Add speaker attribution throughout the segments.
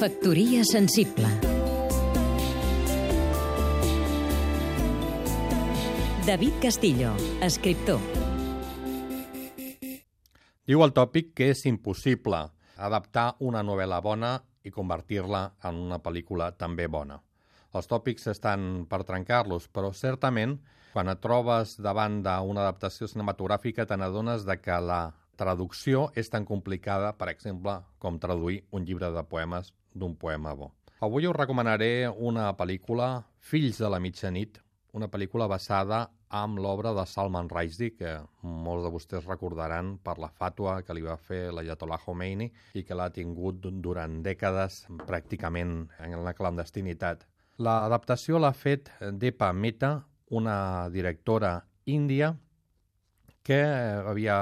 Speaker 1: Factoria sensible David Castillo, escriptor
Speaker 2: Diu el tòpic que és impossible adaptar una novel·la bona i convertir-la en una pel·lícula també bona. Els tòpics estan per trencar-los, però certament, quan et trobes davant d'una adaptació cinematogràfica, te n'adones que la traducció és tan complicada, per exemple, com traduir un llibre de poemes d'un poema bo. Avui us recomanaré una pel·lícula, Fills de la mitjanit, una pel·lícula basada amb l'obra de Salman Rushdie, que molts de vostès recordaran per la fàtua que li va fer l'Ayatollah Khomeini i que l'ha tingut durant dècades pràcticament en la clandestinitat. L'adaptació l'ha fet Depa Mehta, una directora índia que havia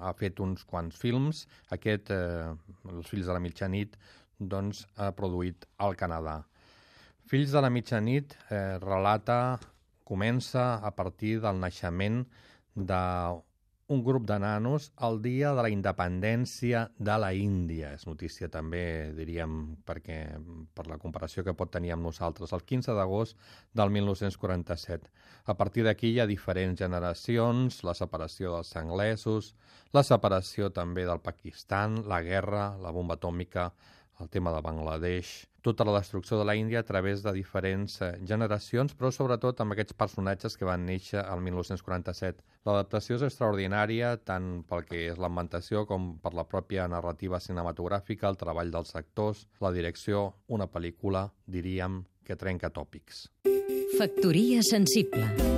Speaker 2: ha fet uns quants films. Aquest, eh, Els fills de la mitjanit, doncs, ha produït al Canadà. Fills de la mitjanit eh, relata comença a partir del naixement d'un grup de nanos el dia de la independència de la Índia. És notícia també, diríem, perquè per la comparació que pot tenir amb nosaltres, el 15 d'agost del 1947. A partir d'aquí hi ha diferents generacions, la separació dels anglesos, la separació també del Pakistan, la guerra, la bomba atòmica, el tema de Bangladesh, tota la destrucció de la Índia a través de diferents eh, generacions, però sobretot amb aquests personatges que van néixer al 1947. L'adaptació és extraordinària tant pel que és l'ambientació com per la pròpia narrativa cinematogràfica, el treball dels actors, la direcció, una pel·lícula, diríem, que trenca tòpics.
Speaker 1: Factoria sensible